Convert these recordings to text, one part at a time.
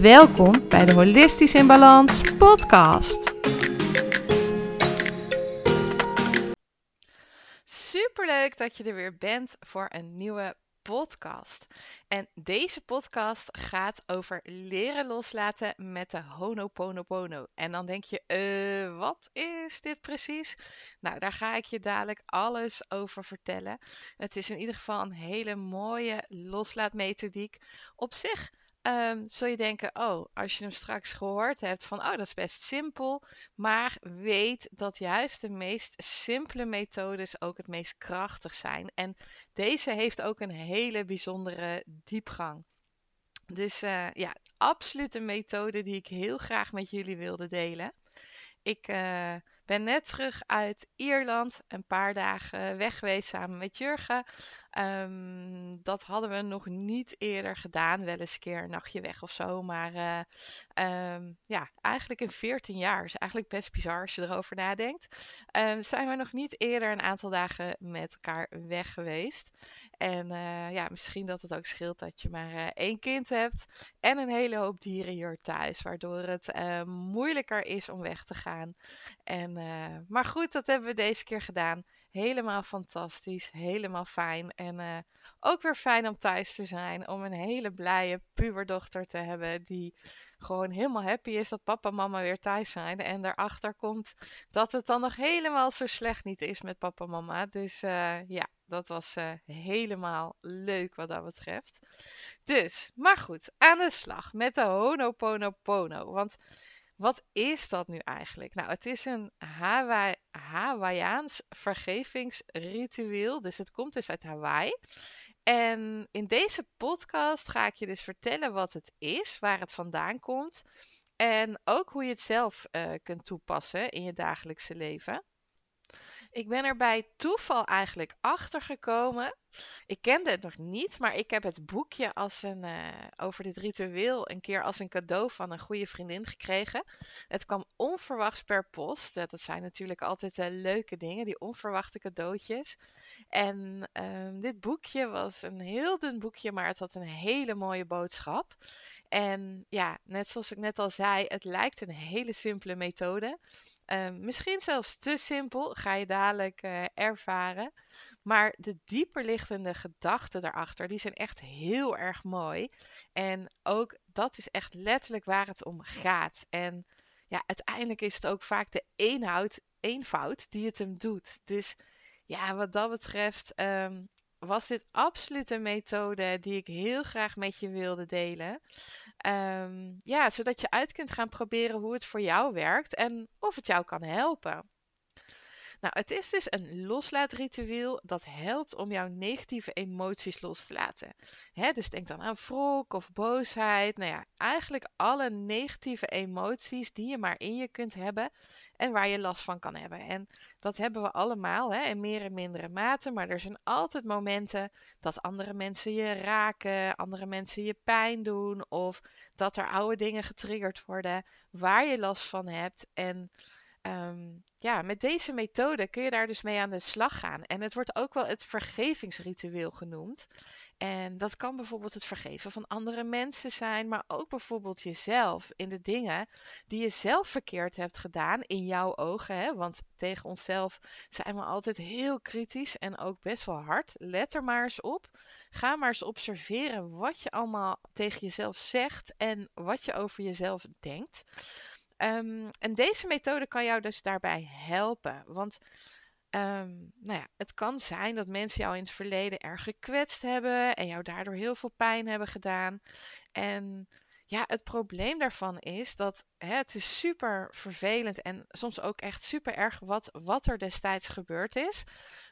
Welkom bij de Holistisch in Balans podcast. Superleuk dat je er weer bent voor een nieuwe podcast. En deze podcast gaat over leren loslaten met de Honoponopono. En dan denk je, uh, wat is dit precies? Nou, daar ga ik je dadelijk alles over vertellen. Het is in ieder geval een hele mooie loslaatmethodiek. Op zich um, zul je denken, oh, als je hem straks gehoord hebt van, oh, dat is best simpel. Maar weet dat juist de meest simpele methodes ook het meest krachtig zijn. En deze heeft ook een hele bijzondere diepgang. Dus uh, ja, absoluut een methode die ik heel graag met jullie wilde delen. Ik uh, ben net terug uit Ierland, een paar dagen weg geweest samen met Jurgen. Um, dat hadden we nog niet eerder gedaan. Wel eens een keer een nachtje weg of zo. Maar uh, um, ja, eigenlijk in 14 jaar. Is eigenlijk best bizar als je erover nadenkt. Um, zijn we nog niet eerder een aantal dagen met elkaar weg geweest. En uh, ja, misschien dat het ook scheelt dat je maar uh, één kind hebt. En een hele hoop dieren hier thuis. Waardoor het moeilijker is om weg te gaan. En, maar goed, dat hebben we deze keer gedaan. Helemaal fantastisch, helemaal fijn. En uh, ook weer fijn om thuis te zijn. Om een hele blije puberdochter te hebben. Die gewoon helemaal happy is dat papa en mama weer thuis zijn. En daarachter komt dat het dan nog helemaal zo slecht niet is met papa en mama. Dus uh, ja, dat was uh, helemaal leuk wat dat betreft. Dus, maar goed, aan de slag met de Honoponopono. Want wat is dat nu eigenlijk? Nou, het is een Hawaii, Hawaiiaans vergevingsritueel. Dus het komt dus uit Hawaii. En in deze podcast ga ik je dus vertellen wat het is, waar het vandaan komt. En ook hoe je het zelf uh, kunt toepassen in je dagelijkse leven. Ik ben er bij toeval eigenlijk achter gekomen. Ik kende het nog niet, maar ik heb het boekje als een, uh, over dit ritueel een keer als een cadeau van een goede vriendin gekregen. Het kwam onverwachts per post. Dat zijn natuurlijk altijd uh, leuke dingen, die onverwachte cadeautjes. En uh, dit boekje was een heel dun boekje, maar het had een hele mooie boodschap. En ja, net zoals ik net al zei, het lijkt een hele simpele methode. Uh, misschien zelfs te simpel, ga je dadelijk uh, ervaren. Maar de dieperliggende gedachten daarachter, die zijn echt heel erg mooi. En ook dat is echt letterlijk waar het om gaat. En ja, uiteindelijk is het ook vaak de eenhoud, eenvoud die het hem doet. Dus ja, wat dat betreft um, was dit absoluut een methode die ik heel graag met je wilde delen. Um, ja, zodat je uit kunt gaan proberen hoe het voor jou werkt en of het jou kan helpen. Nou, het is dus een loslaatritueel dat helpt om jouw negatieve emoties los te laten. Hè, dus denk dan aan wrok of boosheid. Nou ja, eigenlijk alle negatieve emoties die je maar in je kunt hebben en waar je last van kan hebben. En dat hebben we allemaal hè, in meer en mindere mate. Maar er zijn altijd momenten dat andere mensen je raken, andere mensen je pijn doen of dat er oude dingen getriggerd worden waar je last van hebt. En Um, ja, met deze methode kun je daar dus mee aan de slag gaan. En het wordt ook wel het vergevingsritueel genoemd. En dat kan bijvoorbeeld het vergeven van andere mensen zijn, maar ook bijvoorbeeld jezelf in de dingen die je zelf verkeerd hebt gedaan in jouw ogen. Hè? Want tegen onszelf zijn we altijd heel kritisch en ook best wel hard. Let er maar eens op. Ga maar eens observeren wat je allemaal tegen jezelf zegt en wat je over jezelf denkt. Um, en deze methode kan jou dus daarbij helpen. Want um, nou ja, het kan zijn dat mensen jou in het verleden erg gekwetst hebben en jou daardoor heel veel pijn hebben gedaan. En ja, het probleem daarvan is dat hè, het is super vervelend en soms ook echt super erg wat, wat er destijds gebeurd is.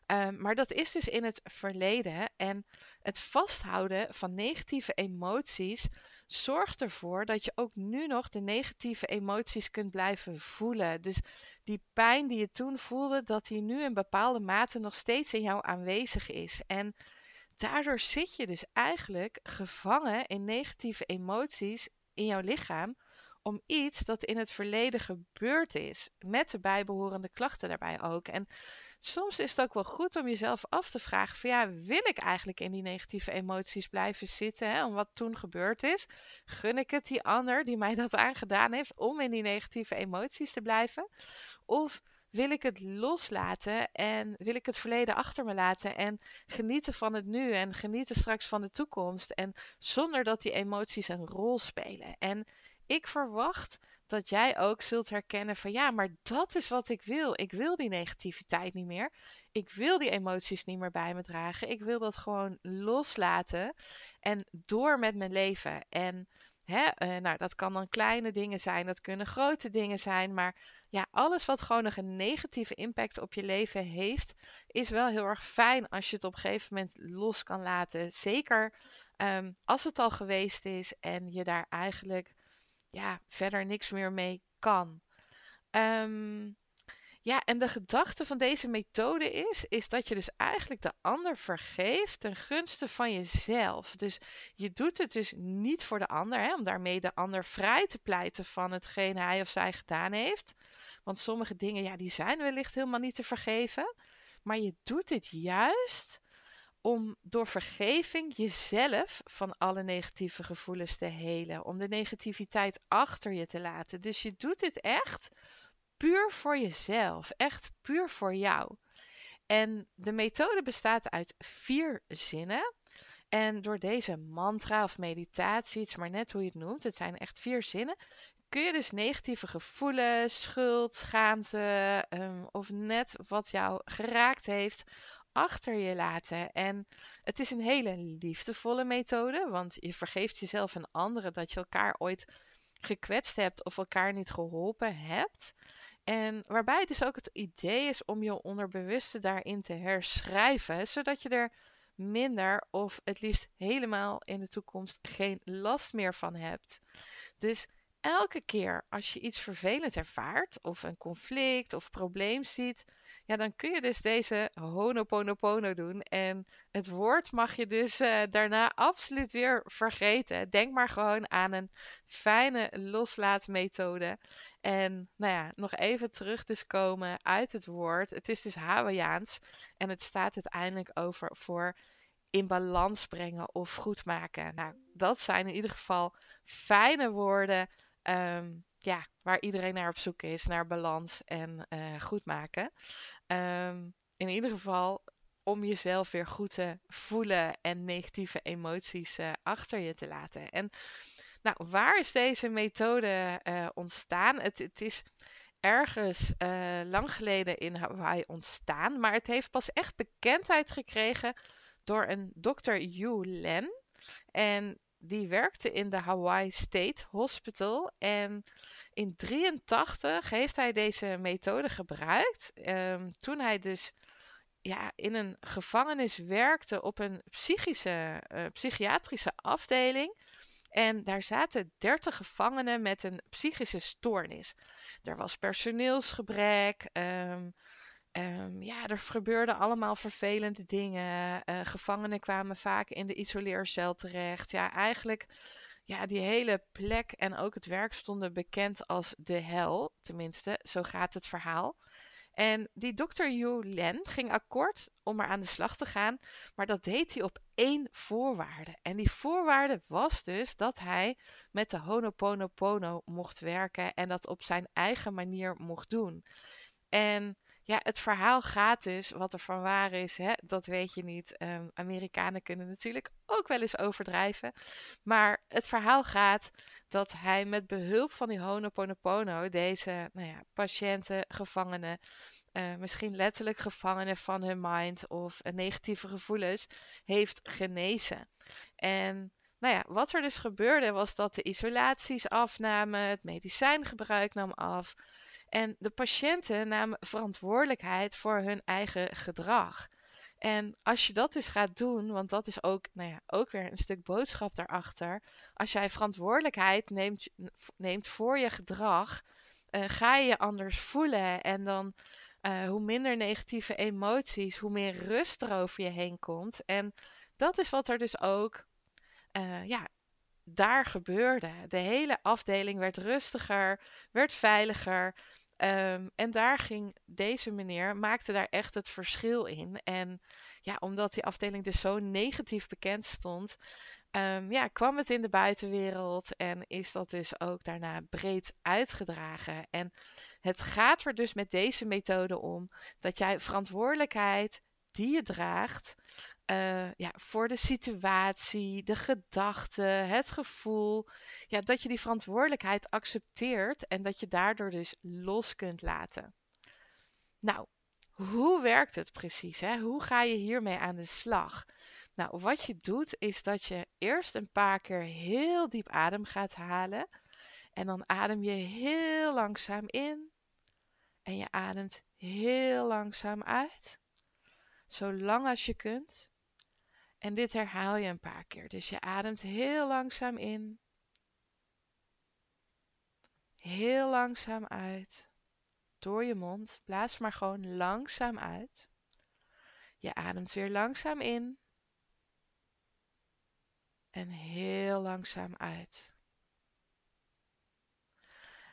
Um, maar dat is dus in het verleden. En het vasthouden van negatieve emoties zorg ervoor dat je ook nu nog de negatieve emoties kunt blijven voelen. Dus die pijn die je toen voelde, dat die nu in bepaalde mate nog steeds in jou aanwezig is. En daardoor zit je dus eigenlijk gevangen in negatieve emoties in jouw lichaam om iets dat in het verleden gebeurd is, met de bijbehorende klachten daarbij ook. En soms is het ook wel goed om jezelf af te vragen van ja, wil ik eigenlijk in die negatieve emoties blijven zitten, hè, om wat toen gebeurd is? Gun ik het die ander die mij dat aangedaan heeft om in die negatieve emoties te blijven? Of wil ik het loslaten en wil ik het verleden achter me laten en genieten van het nu en genieten straks van de toekomst en zonder dat die emoties een rol spelen. En ik verwacht dat jij ook zult herkennen van ja, maar dat is wat ik wil. Ik wil die negativiteit niet meer. Ik wil die emoties niet meer bij me dragen. Ik wil dat gewoon loslaten en door met mijn leven. En hè, uh, nou, dat kan dan kleine dingen zijn, dat kunnen grote dingen zijn, maar ja, alles wat gewoon nog een negatieve impact op je leven heeft, is wel heel erg fijn als je het op een gegeven moment los kan laten. Zeker um, als het al geweest is en je daar eigenlijk ja, verder niks meer mee kan. Um, ja, en de gedachte van deze methode is, is dat je dus eigenlijk de ander vergeeft ten gunste van jezelf. Dus je doet het dus niet voor de ander, hè, om daarmee de ander vrij te pleiten van hetgeen hij of zij gedaan heeft. Want sommige dingen, ja, die zijn wellicht helemaal niet te vergeven. Maar je doet dit juist om door vergeving jezelf van alle negatieve gevoelens te helen. Om de negativiteit achter je te laten. Dus je doet dit echt puur voor jezelf. Echt puur voor jou. En de methode bestaat uit vier zinnen. En door deze mantra of meditatie, het is maar net hoe je het noemt, het zijn echt vier zinnen, kun je dus negatieve gevoelens, schuld, schaamte um, of net wat jou geraakt heeft, achter je laten. En het is een hele liefdevolle methode, want je vergeeft jezelf en anderen dat je elkaar ooit gekwetst hebt of elkaar niet geholpen hebt. En waarbij het dus ook het idee is om je onderbewuste daarin te herschrijven, zodat je er minder of het liefst helemaal in de toekomst geen last meer van hebt. Dus elke keer als je iets vervelend ervaart, of een conflict of probleem ziet, ja, dan kun je dus deze honoponopono doen. En het woord mag je dus uh, daarna absoluut weer vergeten. Denk maar gewoon aan een fijne loslaatmethode. En nou ja, nog even terug dus komen uit het woord. Het is dus Hawaiiaans en het staat uiteindelijk over voor in balans brengen of goed maken. Nou, dat zijn in ieder geval fijne woorden. Um, ja, waar iedereen naar op zoek is, naar balans en uh, goed maken. Um, in ieder geval om jezelf weer goed te voelen en negatieve emoties uh, achter je te laten. En nou, waar is deze methode uh, ontstaan? Het, het, is ergens lang geleden in Hawaii ontstaan, maar het heeft pas echt bekendheid gekregen door een dokter Yu Len. En die werkte in de Hawaii State Hospital. En in 83 heeft hij deze methode gebruikt. Um, toen hij dus ja, in een gevangenis werkte op een psychische, uh, psychiatrische afdeling. En daar zaten 30 gevangenen met een psychische stoornis. Er was personeelsgebrek. Um, Um, ja, er gebeurden allemaal vervelende dingen. Uh, gevangenen kwamen vaak in de isoleercel terecht. Ja, eigenlijk, ja, die hele plek en ook het werk stonden bekend als de hel. Tenminste, zo gaat het verhaal. En die dokter Yu Len ging akkoord om er aan de slag te gaan, maar dat deed hij op één voorwaarde. En die voorwaarde was dus dat hij met de Honoponopono mocht werken en dat op zijn eigen manier mocht doen. En ja, het verhaal gaat dus, wat er van waar is, hè, dat weet je niet. Um, Amerikanen kunnen natuurlijk ook wel eens overdrijven. Maar het verhaal gaat dat hij met behulp van die Honoponopono deze nou ja, patiënten, gevangenen, uh, misschien letterlijk gevangenen van hun mind of uh, negatieve gevoelens, heeft genezen. En nou ja, wat er dus gebeurde was dat de isolaties afnamen, het medicijngebruik nam af. En de patiënten namen verantwoordelijkheid voor hun eigen gedrag. En als je dat dus gaat doen, want dat is ook, nou ja, ook weer een stuk boodschap daarachter. Als jij verantwoordelijkheid neemt, neemt voor je gedrag, uh, ga je je anders voelen. En dan uh, hoe minder negatieve emoties, hoe meer rust er over je heen komt. En dat is wat er dus ook uh, ja, daar gebeurde. De hele afdeling werd rustiger, werd veiliger. Um, en daar ging deze meneer, maakte daar echt het verschil in. En ja, omdat die afdeling dus zo negatief bekend stond, um, ja, kwam het in de buitenwereld en is dat dus ook daarna breed uitgedragen. En het gaat er dus met deze methode om dat jij verantwoordelijkheid die je draagt uh, ja, voor de situatie, de gedachten, het gevoel, ja, dat je die verantwoordelijkheid accepteert en dat je daardoor dus los kunt laten. Nou, hoe werkt het precies? Hè? Hoe ga je hiermee aan de slag? Nou, wat je doet is dat je eerst een paar keer heel diep adem gaat halen. En dan adem je heel langzaam in. En je ademt heel langzaam uit. Zo lang als je kunt. En dit herhaal je een paar keer. Dus je ademt heel langzaam in. Heel langzaam uit. Door je mond. Blaas maar gewoon langzaam uit. Je ademt weer langzaam in en heel langzaam uit.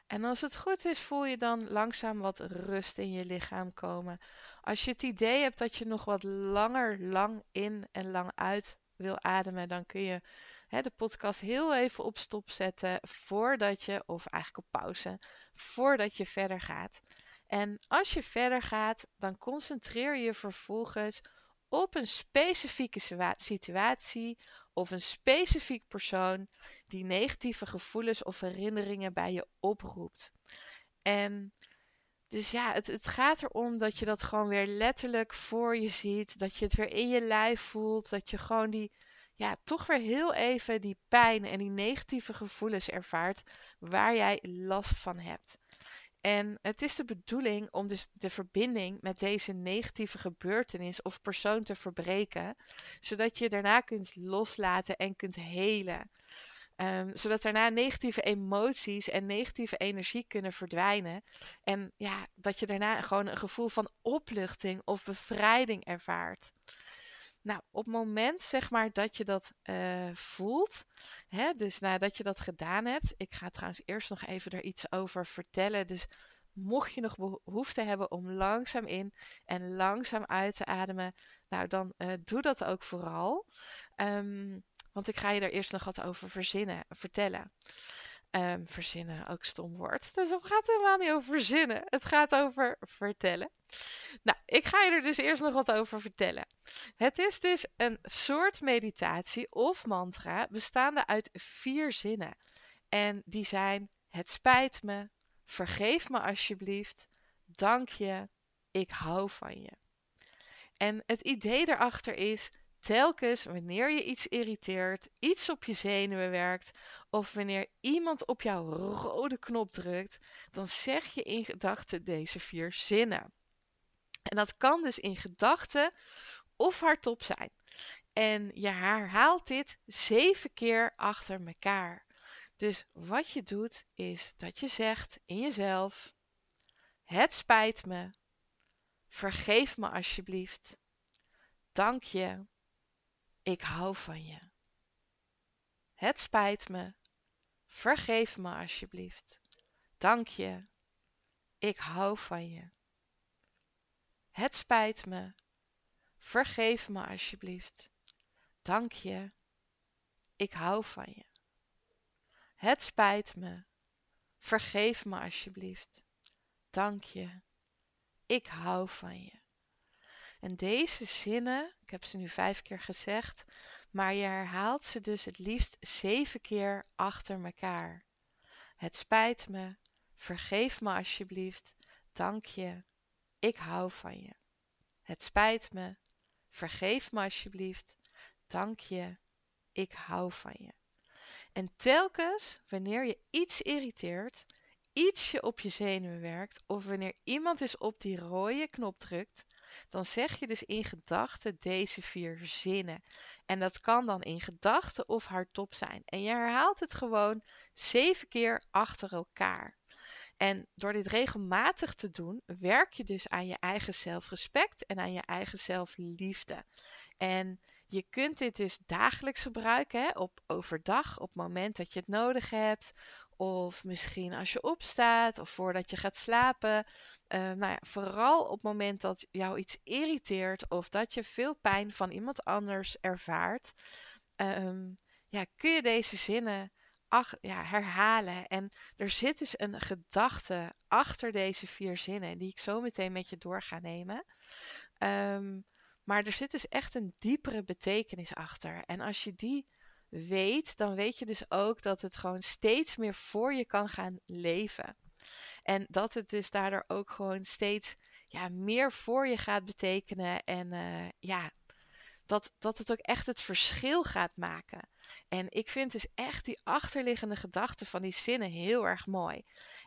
En als het goed is, voel je dan langzaam wat rust in je lichaam komen. Als je het idee hebt dat je nog wat langer lang in en lang uit wil ademen, dan kun je hè, de podcast heel even op stop zetten voordat je, of eigenlijk op pauze, voordat je verder gaat. En als je verder gaat, dan concentreer je vervolgens op een specifieke situatie of een specifiek persoon die negatieve gevoelens of herinneringen bij je oproept. En dus ja, het, het gaat erom dat je dat gewoon weer letterlijk voor je ziet. Dat je het weer in je lijf voelt. Dat je gewoon die, ja, toch weer heel even die pijn en die negatieve gevoelens ervaart waar jij last van hebt. En het is de bedoeling om dus de verbinding met deze negatieve gebeurtenis of persoon te verbreken, zodat je daarna kunt loslaten en kunt helen. Um, zodat daarna negatieve emoties en negatieve energie kunnen verdwijnen. En ja, dat je daarna gewoon een gevoel van opluchting of bevrijding ervaart. Nou, op het moment zeg maar dat je dat uh, voelt, hè, dus nadat je dat gedaan hebt, ik ga trouwens eerst nog even er iets over vertellen. Dus mocht je nog behoefte hebben om langzaam in en langzaam uit te ademen, nou dan uh, doe dat ook vooral. Um, want ik ga je er eerst nog wat over verzinnen, vertellen. Um, verzinnen, ook stom woord. Dus het gaat helemaal niet over verzinnen. Het gaat over vertellen. Nou, ik ga je er dus eerst nog wat over vertellen. Het is dus een soort meditatie of mantra bestaande uit vier zinnen. En die zijn: Het spijt me, vergeef me alsjeblieft, dank je, ik hou van je. En het idee daarachter is telkens wanneer je iets irriteert, iets op je zenuwen werkt of wanneer iemand op jouw rode knop drukt, dan zeg je in gedachten deze vier zinnen. En dat kan dus in gedachten of hardop zijn. En je herhaalt dit zeven keer achter elkaar. Dus wat je doet is dat je zegt in jezelf: Het spijt me. Vergeef me alsjeblieft. Dank je. Ik hou van je. Het spijt me. Vergeef me alsjeblieft. Dank je. Ik hou van je. Het spijt me. Vergeef me alsjeblieft. Dank je. Ik hou van je. Het spijt me. Vergeef me alsjeblieft. Dank je. Ik hou van je. En deze zinnen, ik heb ze nu vijf keer gezegd, maar je herhaalt ze dus het liefst zeven keer achter elkaar. Het spijt me, vergeef me alsjeblieft, dank je, ik hou van je. Het spijt me, vergeef me alsjeblieft, dank je, ik hou van je. En telkens wanneer je iets irriteert, iets je op je zenuwen werkt of wanneer iemand dus op die rode knop drukt, dan zeg je dus in gedachten deze vier zinnen. En dat kan dan in gedachten of hardop zijn. En je herhaalt het gewoon zeven keer achter elkaar. En door dit regelmatig te doen, werk je dus aan je eigen zelfrespect en aan je eigen zelfliefde. En je kunt dit dus dagelijks gebruiken, hè, op overdag, op het moment dat je het nodig hebt. Of misschien als je opstaat of voordat je gaat slapen. Uh, nou ja, vooral op het moment dat jou iets irriteert of dat je veel pijn van iemand anders ervaart. Um, ja, kun je deze zinnen ach, ja, herhalen. En er zit dus een gedachte achter deze vier zinnen, die ik zo meteen met je door ga nemen. Um, maar er zit dus echt een diepere betekenis achter. En als je die weet, dan weet je dus ook dat het gewoon steeds meer voor je kan gaan leven. En dat het dus daardoor ook gewoon steeds ja, meer voor je gaat betekenen. En uh, ja, dat, dat het ook echt het verschil gaat maken. En ik vind dus echt die achterliggende gedachten van die zinnen heel erg mooi.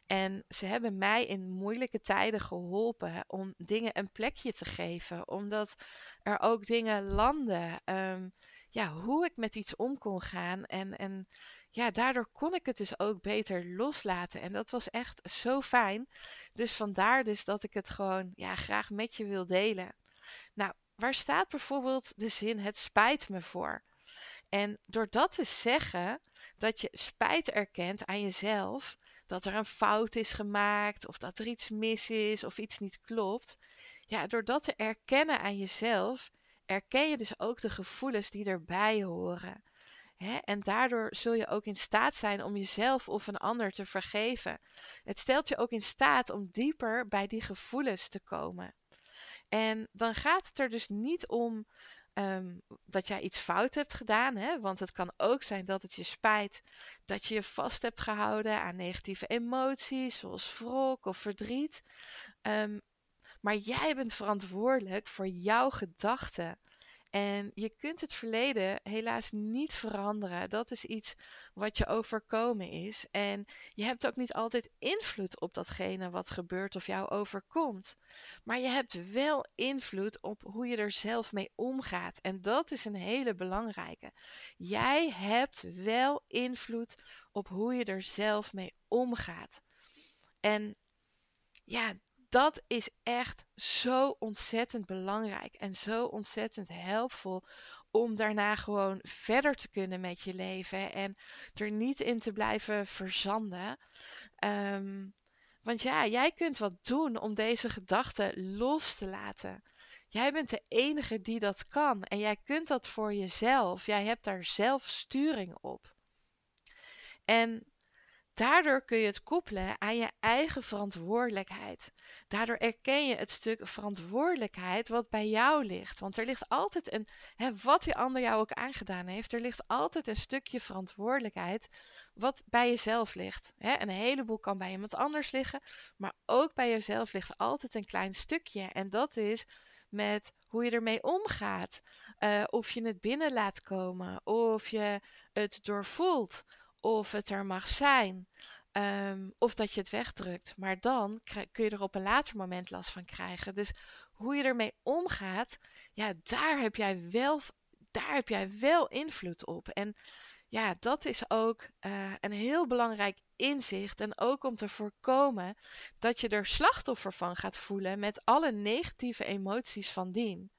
En ze hebben mij in moeilijke tijden geholpen om dingen een plekje te geven. Omdat er ook dingen landen. Ehm, ja, hoe ik met iets om kon gaan. En, en ja, daardoor kon ik het dus ook beter loslaten. En dat was echt zo fijn. Dus vandaar dus dat ik het gewoon ja, graag met je wil delen. Nou, waar staat bijvoorbeeld de zin het spijt me voor? En door dat te zeggen, dat je spijt erkent aan jezelf, dat er een fout is gemaakt of dat er iets mis is of iets niet klopt. Ja, door dat te erkennen aan jezelf, erken je dus ook de gevoelens die erbij horen. En daardoor zul je ook in staat zijn om jezelf of een ander te vergeven. Het stelt je ook in staat om dieper bij die gevoelens te komen. En dan gaat het er dus niet om Ehm, dat jij iets fout hebt gedaan. Want het kan ook zijn dat het je spijt dat je je vast hebt gehouden aan negatieve emoties, zoals wrok of verdriet. Ehm, maar jij bent verantwoordelijk voor jouw gedachten. En je kunt het verleden helaas niet veranderen. Dat is iets wat je overkomen is. En je hebt ook niet altijd invloed op datgene wat gebeurt of jou overkomt. Maar je hebt wel invloed op hoe je er zelf mee omgaat. En dat is een hele belangrijke. Jij hebt wel invloed op hoe je er zelf mee omgaat. En ja, dat is echt zo ontzettend belangrijk en zo ontzettend helpvol om daarna gewoon verder te kunnen met je leven en er niet in te blijven verzanden. Ehm, want ja, jij kunt wat doen om deze gedachten los te laten. Jij bent de enige die dat kan en jij kunt dat voor jezelf. Jij hebt daar zelf sturing op. En Daardoor kun je het koppelen aan je eigen verantwoordelijkheid. Daardoor erken je het stuk verantwoordelijkheid wat bij jou ligt. Want er ligt altijd een, hè, wat die ander jou ook aangedaan heeft, er ligt altijd een stukje verantwoordelijkheid wat bij jezelf ligt. Hè, een heleboel kan bij iemand anders liggen, maar ook bij jezelf ligt altijd een klein stukje. En dat is met hoe je ermee omgaat. Uh, of je het binnen laat komen, of je het doorvoelt of het er mag zijn. Ehm, of dat je het wegdrukt. Maar dan kun je er op een later moment last van krijgen. Dus hoe je ermee omgaat, ja, daar heb jij wel, daar heb jij wel invloed op. En ja, dat is ook uh, een heel belangrijk inzicht. En ook om te voorkomen dat je er slachtoffer van gaat voelen met alle negatieve emoties van dien.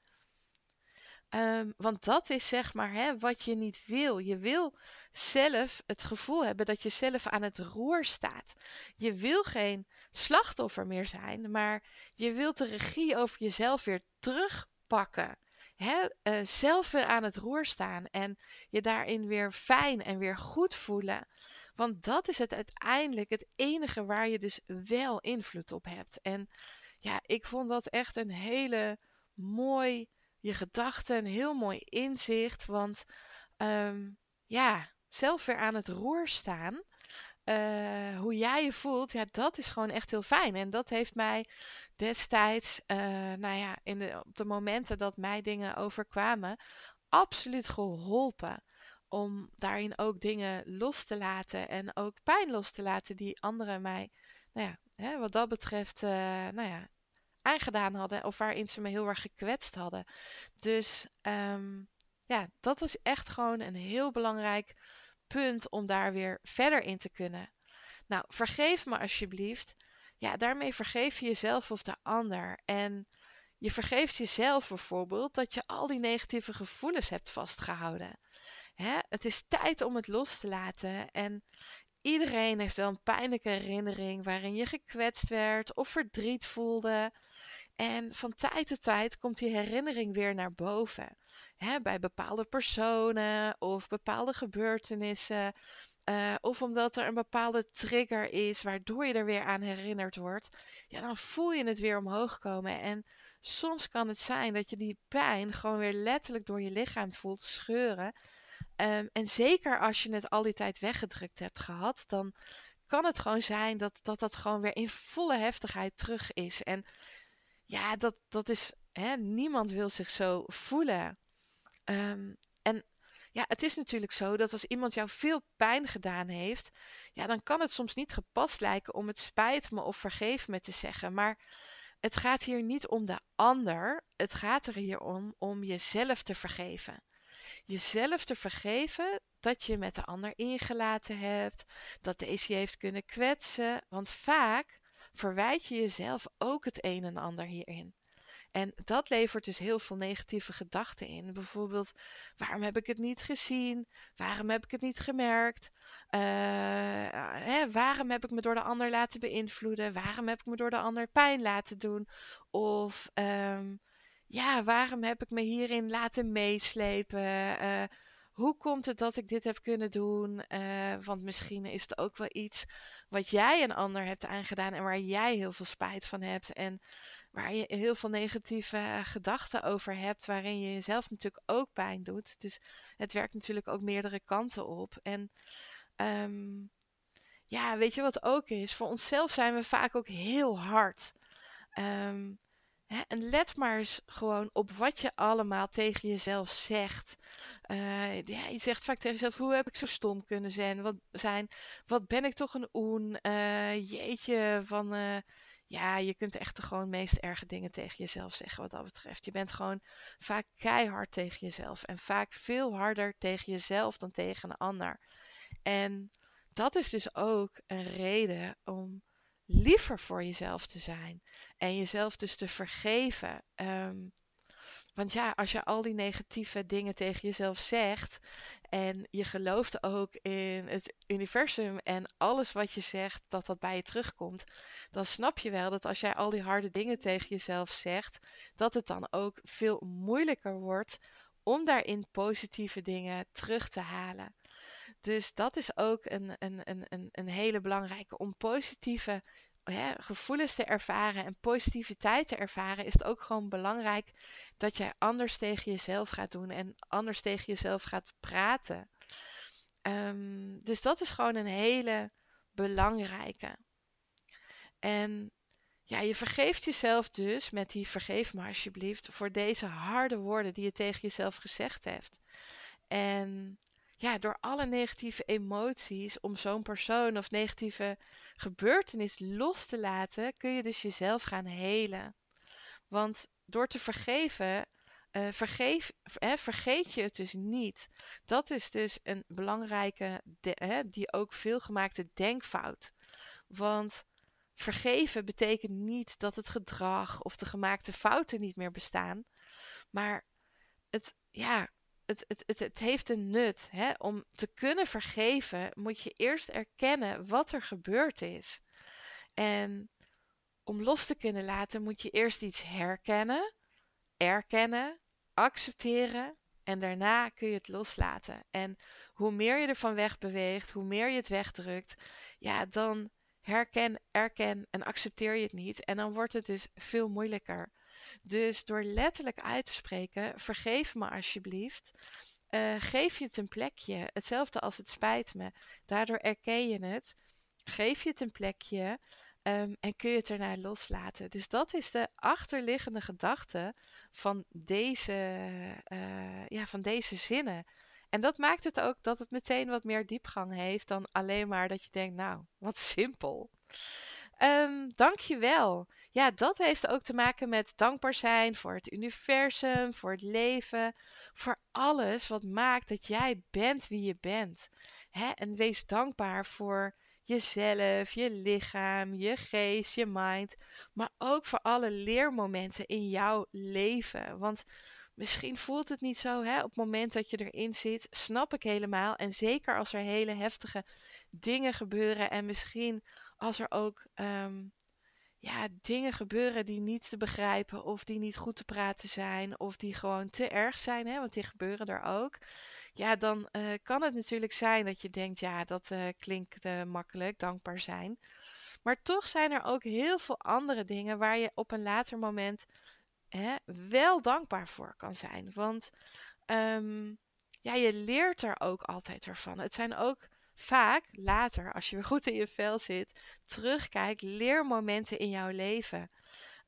Ehm, want dat is zeg maar hè, wat je niet wil. Je wil zelf het gevoel hebben dat je zelf aan het roer staat. Je wil geen slachtoffer meer zijn, maar je wilt de regie over jezelf weer terugpakken. Hè, uh, zelf weer aan het roer staan en je daarin weer fijn en weer goed voelen. Want dat is het uiteindelijk het enige waar je dus wel invloed op hebt. En ja, ik vond dat echt een hele mooi je gedachten, heel mooi inzicht. Want um, ja, zelf weer aan het roer staan. Uh, hoe jij je voelt, ja, dat is gewoon echt heel fijn. En dat heeft mij destijds, uh, nou ja, in de, op de momenten dat mij dingen overkwamen, absoluut geholpen. Om daarin ook dingen los te laten en ook pijn los te laten die anderen mij, nou ja, hè, wat dat betreft, uh, nou ja, aangedaan hadden of waarin ze me heel erg gekwetst hadden. Dus ehm, ja, dat was echt gewoon een heel belangrijk punt om daar weer verder in te kunnen. Nou, vergeef me alsjeblieft. Ja, daarmee vergeef je jezelf of de ander. En je vergeeft jezelf bijvoorbeeld dat je al die negatieve gevoelens hebt vastgehouden. Hè? Het is tijd om het los te laten. En iedereen heeft wel een pijnlijke herinnering waarin je gekwetst werd of verdriet voelde. En van tijd tot tijd komt die herinnering weer naar boven. Bij bepaalde personen of bepaalde gebeurtenissen. Uh, of omdat er een bepaalde trigger is waardoor je er weer aan herinnerd wordt. Ja, dan voel je het weer omhoog komen. En soms kan het zijn dat je die pijn gewoon weer letterlijk door je lichaam voelt scheuren. Um, en zeker als je het al die tijd weggedrukt hebt gehad, dan kan het gewoon zijn dat dat, dat gewoon weer in volle heftigheid terug is. En ja, dat, dat is, hè, niemand wil zich zo voelen. Um, en ja, het is natuurlijk zo dat als iemand jou veel pijn gedaan heeft, ja, dan kan het soms niet gepast lijken om het spijt me of vergeef me te zeggen. Maar het gaat hier niet om de ander. Het gaat er hier om om jezelf te vergeven. Jezelf te vergeven dat je met de ander ingelaten hebt, dat deze je heeft kunnen kwetsen. Want vaak verwijt je jezelf ook het een en ander hierin. En dat levert dus heel veel negatieve gedachten in. Bijvoorbeeld, waarom heb ik het niet gezien? Waarom heb ik het niet gemerkt? Uh, hè, waarom heb ik me door de ander laten beïnvloeden? Waarom heb ik me door de ander pijn laten doen? Of um, ja, waarom heb ik me hierin laten meeslepen? Uh, hoe komt het dat ik dit heb kunnen doen? Uh, want misschien is het ook wel iets wat jij een ander hebt aangedaan en waar jij heel veel spijt van hebt. En waar je heel veel negatieve gedachten over hebt, waarin je jezelf natuurlijk ook pijn doet. Dus het werkt natuurlijk ook meerdere kanten op. En um, ja, weet je wat ook is? Voor onszelf zijn we vaak ook heel hard. Um, en let maar eens gewoon op wat je allemaal tegen jezelf zegt. Uh, ja, je zegt vaak tegen jezelf: hoe heb ik zo stom kunnen zijn? Wat, zijn? wat ben ik toch een oen? Uh, jeetje, van. Uh, ja, je kunt echt de gewoon meest erge dingen tegen jezelf zeggen wat dat betreft. Je bent gewoon vaak keihard tegen jezelf. En vaak veel harder tegen jezelf dan tegen een ander. En dat is dus ook een reden om liever voor jezelf te zijn. En jezelf dus te vergeven. Um, want ja, als je al die negatieve dingen tegen jezelf zegt en je gelooft ook in het universum en alles wat je zegt, dat dat bij je terugkomt, dan snap je wel dat als jij al die harde dingen tegen jezelf zegt, dat het dan ook veel moeilijker wordt om daarin positieve dingen terug te halen. Dus dat is ook een, een, een, een hele belangrijke om positieve gevoelens te ervaren en positiviteit te ervaren, is het ook gewoon belangrijk dat jij anders tegen jezelf gaat doen en anders tegen jezelf gaat praten. Um, dus dat is gewoon een hele belangrijke. En ja, je vergeeft jezelf dus met die vergeef me alsjeblieft voor deze harde woorden die je tegen jezelf gezegd hebt. En ja, door alle negatieve emoties om zo'n persoon of negatieve gebeurtenis los te laten, kun je dus jezelf gaan helen. Want door te vergeven, uh, vergeef, vergeet je het dus niet. Dat is dus een belangrijke, hè, die ook veelgemaakte denkfout. Want vergeven betekent niet dat het gedrag of de gemaakte fouten niet meer bestaan. Maar het, ja, het, het, het, heeft een nut. Hè? Om te kunnen vergeven moet je eerst erkennen wat er gebeurd is. En om los te kunnen laten moet je eerst iets herkennen, erkennen, accepteren en daarna kun je het loslaten. En hoe meer je ervan wegbeweegt, hoe meer je het wegdrukt, ja, dan herken, erken en accepteer je het niet. En dan wordt het dus veel moeilijker. Dus door letterlijk uit te spreken, vergeef me alsjeblieft. Uh, geef je het een plekje. Hetzelfde als het spijt me. Daardoor erken je het. Geef je het een plekje. Um, en kun je het ernaar loslaten. Dus dat is de achterliggende gedachte van deze, uh, ja, van deze zinnen. En dat maakt het ook dat het meteen wat meer diepgang heeft dan alleen maar dat je denkt, nou, wat simpel. Um, Dank je wel. Ja, dat heeft ook te maken met dankbaar zijn voor het universum, voor het leven, voor alles wat maakt dat jij bent wie je bent. Hè? En wees dankbaar voor jezelf, je lichaam, je geest, je mind, maar ook voor alle leermomenten in jouw leven. Want misschien voelt het niet zo hè, op het moment dat je erin zit, snap ik helemaal. En zeker als er hele heftige dingen gebeuren en misschien als er ook ehm, ja, dingen gebeuren die niet te begrijpen of die niet goed te praten zijn of die gewoon te erg zijn, hè, want die gebeuren er ook. Ja, dan uh, kan het natuurlijk zijn dat je denkt, ja, dat uh, klinkt uh, makkelijk, dankbaar zijn. Maar toch zijn er ook heel veel andere dingen waar je op een later moment hè, wel dankbaar voor kan zijn. Want um, ja, je leert er ook altijd weer van. Het zijn ook vaak later, als je weer goed in je vel zit, terugkijkt, leermomenten in jouw leven.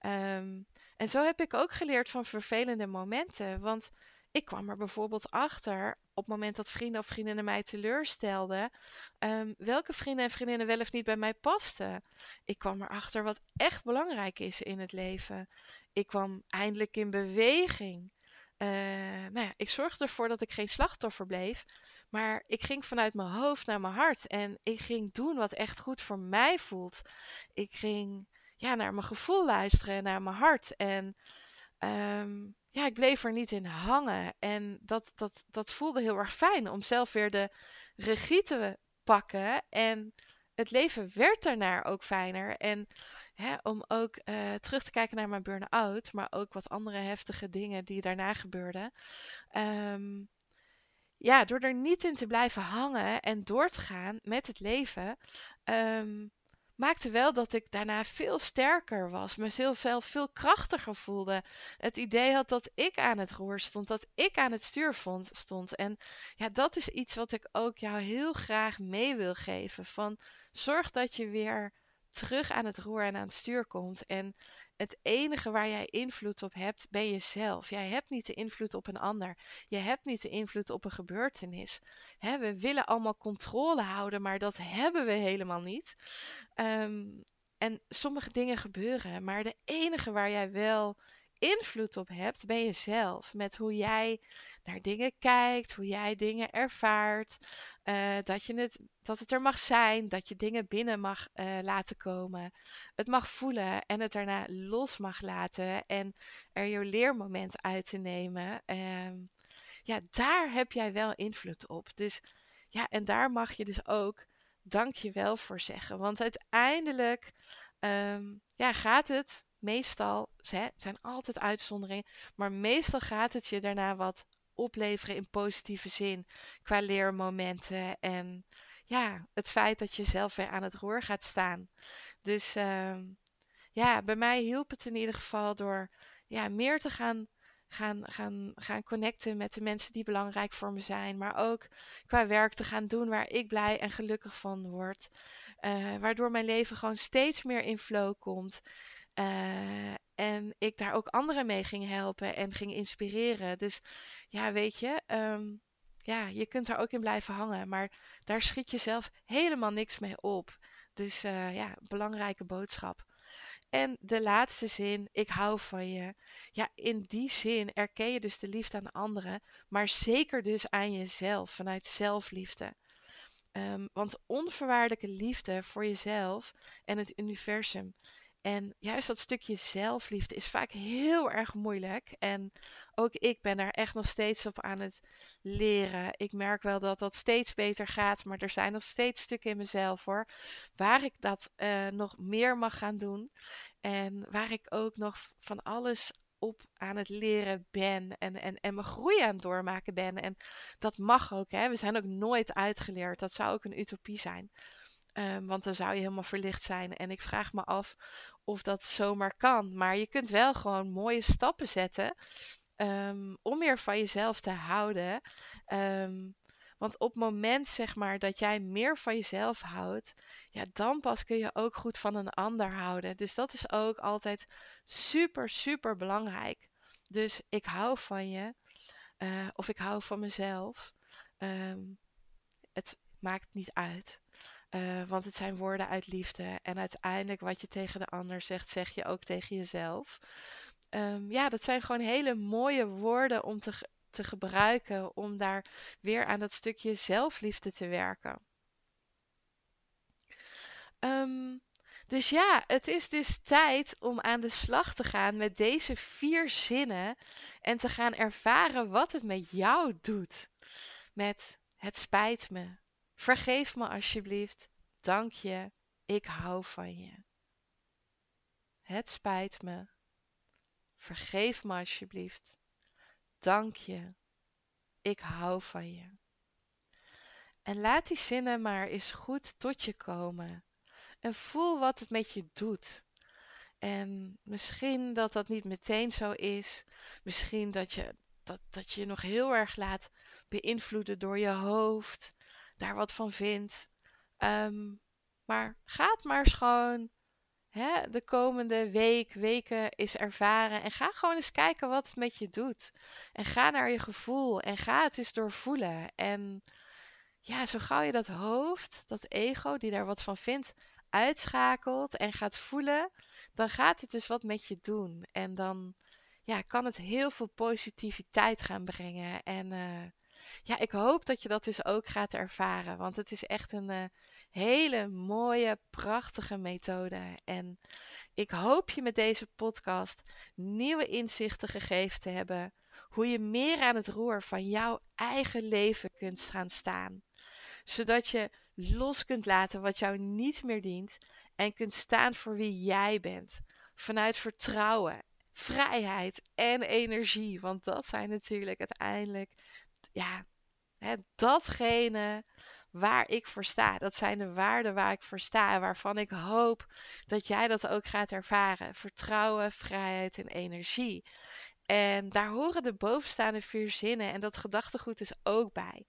Um, en zo heb ik ook geleerd van vervelende momenten. Want ik kwam er bijvoorbeeld achter op het moment dat vrienden of vriendinnen mij teleurstelden, um, welke vrienden en vriendinnen wel of niet bij mij pasten. Ik kwam erachter wat echt belangrijk is in het leven. Ik kwam eindelijk in beweging. Uh, nou ik zorgde ervoor dat ik geen slachtoffer bleef, maar ik ging vanuit mijn hoofd naar mijn hart en ik ging doen wat echt goed voor mij voelt. Ik ging ja, naar mijn gevoel luisteren, naar mijn hart. En um, ja, ik bleef er niet in hangen. En dat, dat, dat voelde heel erg fijn om zelf weer de regie te pakken. En het leven werd daarna ook fijner. En hè, om ook uh, terug te kijken naar mijn burn-out, maar ook wat andere heftige dingen die daarna gebeurden. Um, ja, door er niet in te blijven hangen en door te gaan met het leven, um, maakte wel dat ik daarna veel sterker was, mezelf veel, veel krachtiger voelde. Het idee had dat ik aan het roer stond, dat ik aan het stuur vond, stond. En ja, dat is iets wat ik ook jou heel graag mee wil geven. Van zorg dat je weer terug aan het roer en aan het stuur komt. En het enige waar jij invloed op hebt, ben jezelf. Jij hebt niet de invloed op een ander. Je hebt niet de invloed op een gebeurtenis. we willen allemaal controle houden, maar dat hebben we helemaal niet. Ehm, en sommige dingen gebeuren, maar de enige waar jij wel invloed op hebt, ben jezelf. Met hoe jij naar dingen kijkt, hoe jij dingen ervaart. Uh, dat, je het, dat het er mag zijn, dat je dingen binnen mag uh, laten komen. Het mag voelen en het daarna los mag laten. En er je leermoment uit te nemen. Uh, ja, daar heb jij wel invloed op. Dus ja, en daar mag je dus ook dank je wel voor zeggen. Want uiteindelijk um, ja, gaat het meestal, het zijn altijd uitzonderingen, maar meestal gaat het je daarna wat opleveren in positieve zin. Qua leermomenten en ja, het feit dat je zelf weer aan het roer gaat staan. Dus uh, ja, bij mij hielp het in ieder geval door ja, meer te gaan, gaan, gaan, gaan connecten met de mensen die belangrijk voor me zijn. Maar ook qua werk te gaan doen waar ik blij en gelukkig van word. Uh, waardoor mijn leven gewoon steeds meer in flow komt. Uh, en ik daar ook anderen mee ging helpen en ging inspireren. Dus ja, weet je, um, ja, je kunt daar ook in blijven hangen. Maar daar schiet je zelf helemaal niks mee op. Dus uh, ja, belangrijke boodschap. En de laatste zin, ik hou van je. Ja, in die zin erken je dus de liefde aan anderen, maar zeker dus aan jezelf, vanuit zelfliefde. Um, want onvoorwaardelijke liefde voor jezelf en het universum en juist dat stukje zelfliefde is vaak heel erg moeilijk. En ook ik ben daar echt nog steeds op aan het leren. Ik merk wel dat dat steeds beter gaat, maar er zijn nog steeds stukken in mezelf hoor. Waar ik dat uh, nog meer mag gaan doen. En waar ik ook nog van alles op aan het leren ben en, en, en mijn groei aan het doormaken ben. En dat mag ook. Hè. We zijn ook nooit uitgeleerd. Dat zou ook een utopie zijn. Um, want dan zou je helemaal verlicht zijn. En ik vraag me af of dat zomaar kan. Maar je kunt wel gewoon mooie stappen zetten um, om meer van jezelf te houden. Um, want op het moment zeg maar dat jij meer van jezelf houdt, ja, dan pas kun je ook goed van een ander houden. Dus dat is ook altijd super, super belangrijk. Dus ik hou van je, uh, of ik hou van mezelf. Um, het maakt niet uit. Eh, want het zijn woorden uit liefde. En uiteindelijk wat je tegen de ander zegt, zeg je ook tegen jezelf. Ehm, ja, dat zijn gewoon hele mooie woorden om te, te gebruiken. Om daar weer aan dat stukje zelfliefde te werken. Um, dus ja, het is dus tijd om aan de slag te gaan met deze vier zinnen en te gaan ervaren wat het met jou doet. Met het spijt me, vergeef me alsjeblieft, dank je, ik hou van je. Het spijt me, vergeef me alsjeblieft, dank je, ik hou van je. En laat die zinnen maar eens goed tot je komen. En voel wat het met je doet. En misschien dat dat niet meteen zo is. Misschien dat je dat, dat je, je nog heel erg laat beïnvloeden door je hoofd. Daar wat van vindt. Ehm, maar ga het maar eens gewoon hè, de komende week, weken is ervaren. En ga gewoon eens kijken wat het met je doet. En ga naar je gevoel. En ga het eens doorvoelen. En ja, zo gauw je dat hoofd, dat ego, die daar wat van vindt, uitschakelt en gaat voelen, dan gaat het dus wat met je doen. En dan ja, kan het heel veel positiviteit gaan brengen. En uh, ja, ik hoop dat je dat dus ook gaat ervaren. Want het is echt een uh, hele mooie, prachtige methode. En ik hoop je met deze podcast nieuwe inzichten gegeven te hebben. Hoe je meer aan het roer van jouw eigen leven kunt gaan staan. Zodat je los kunt laten wat jou niet meer dient en kunt staan voor wie jij bent. Vanuit vertrouwen, vrijheid en energie. Want dat zijn natuurlijk uiteindelijk, ja, hè, datgene waar ik voor sta. Dat zijn de waarden waar ik voor sta. Waarvan ik hoop dat jij dat ook gaat ervaren. Vertrouwen, vrijheid en energie. En daar horen de bovenstaande vier zinnen en dat gedachtegoed is ook bij.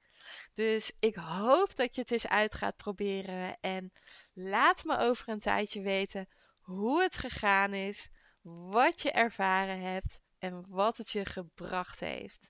Dus ik hoop dat je het eens uit gaat proberen. En laat me over een tijdje weten hoe het gegaan is, wat je ervaren hebt en wat het je gebracht heeft.